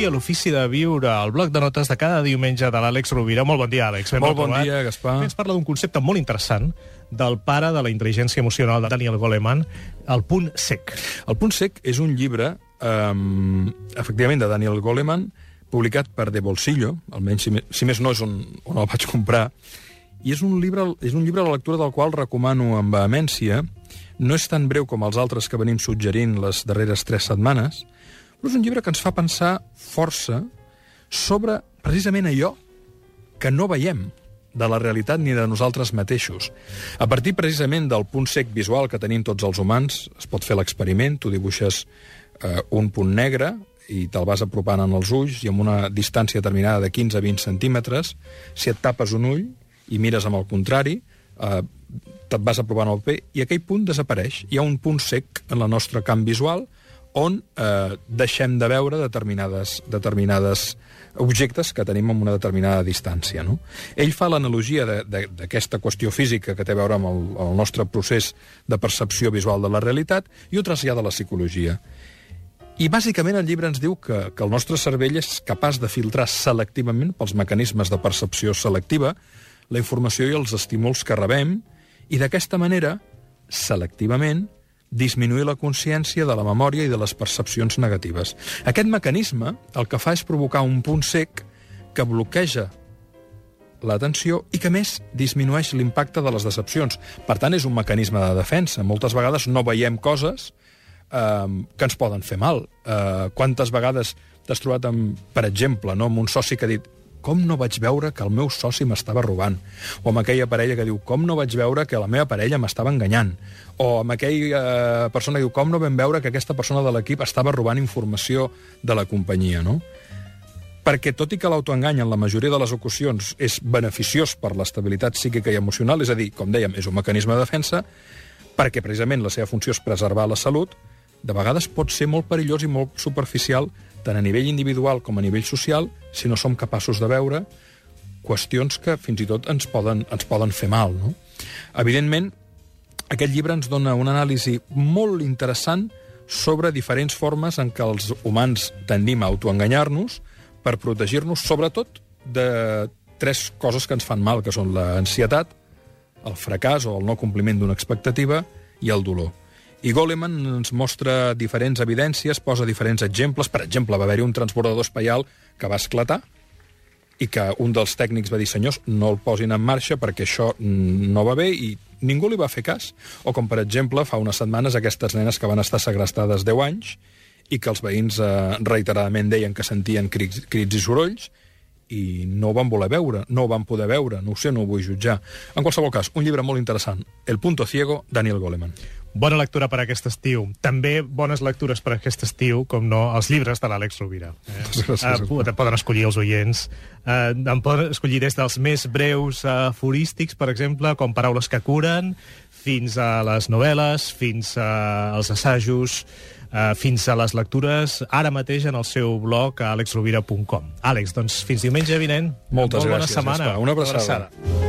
avui a l'Ofici de Viure, el bloc de notes de cada diumenge de l'Àlex Rovira. Molt bon dia, Àlex. Ben Molt bon trobat. dia, Gaspar. Ens parla d'un concepte molt interessant del pare de la intel·ligència emocional de Daniel Goleman, el punt sec. El punt sec és un llibre, um, efectivament, de Daniel Goleman, publicat per De Bolsillo, almenys si, si més no és on, on el vaig comprar, i és un llibre, és un llibre a la lectura del qual recomano amb vehemència. No és tan breu com els altres que venim suggerint les darreres tres setmanes, però és un llibre que ens fa pensar força sobre precisament allò que no veiem de la realitat ni de nosaltres mateixos. A partir precisament del punt sec visual que tenim tots els humans, es pot fer l'experiment, tu dibuixes eh, un punt negre i te'l vas apropant en els ulls i amb una distància determinada de 15 a 20 centímetres, si et tapes un ull i mires amb el contrari, eh, te't vas apropant al paper i aquell punt desapareix. Hi ha un punt sec en la nostra camp visual on eh, deixem de veure determinades, determinades objectes que tenim amb una determinada distància. No? Ell fa l'analogia d'aquesta qüestió física que té a veure amb el, el nostre procés de percepció visual de la realitat i ho trasllada a la psicologia. I bàsicament el llibre ens diu que, que el nostre cervell és capaç de filtrar selectivament pels mecanismes de percepció selectiva la informació i els estímuls que rebem i d'aquesta manera, selectivament, disminuir la consciència de la memòria i de les percepcions negatives. Aquest mecanisme el que fa és provocar un punt sec que bloqueja l'atenció i que, més, disminueix l'impacte de les decepcions. Per tant, és un mecanisme de defensa. Moltes vegades no veiem coses eh, que ens poden fer mal. Eh, quantes vegades t'has trobat, amb, per exemple, no, amb un soci que ha dit com no vaig veure que el meu soci m'estava robant? O amb aquella parella que diu com no vaig veure que la meva parella m'estava enganyant? O amb aquella eh, persona que diu com no vam veure que aquesta persona de l'equip estava robant informació de la companyia, no? perquè tot i que l'autoengany en la majoria de les ocasions és beneficiós per l'estabilitat psíquica i emocional, és a dir, com dèiem, és un mecanisme de defensa, perquè precisament la seva funció és preservar la salut, de vegades pot ser molt perillós i molt superficial, tant a nivell individual com a nivell social, si no som capaços de veure qüestions que fins i tot ens poden, ens poden fer mal. No? Evidentment, aquest llibre ens dona una anàlisi molt interessant sobre diferents formes en què els humans tendim a autoenganyar-nos per protegir-nos, sobretot, de tres coses que ens fan mal, que són l'ansietat, el fracàs o el no compliment d'una expectativa i el dolor. I Goleman ens mostra diferents evidències, posa diferents exemples. Per exemple, va haver-hi un transbordador espaial que va esclatar i que un dels tècnics va dir, senyors, no el posin en marxa perquè això no va bé i ningú li va fer cas. O com, per exemple, fa unes setmanes aquestes nenes que van estar segrestades 10 anys i que els veïns eh, reiteradament deien que sentien crits, crits i sorolls i no ho van voler veure, no ho van poder veure, no ho sé, no ho vull jutjar. En qualsevol cas, un llibre molt interessant, El punto ciego, Daniel Goleman. Bona lectura per aquest estiu. També bones lectures per aquest estiu, com no, els llibres de l'Àlex Rovira. Eh? Gràcies. Eh, poden escollir els oients. Eh, en poden escollir des dels més breus eh, aforístics, per exemple, com Paraules que curen, fins a les novel·les, fins a als assajos, eh, fins a les lectures, ara mateix en el seu blog a alexrovira.com. Àlex, doncs fins diumenge vinent. Moltes Molt gràcies, Bona setmana. Gaspar. Una abraçada. abraçada.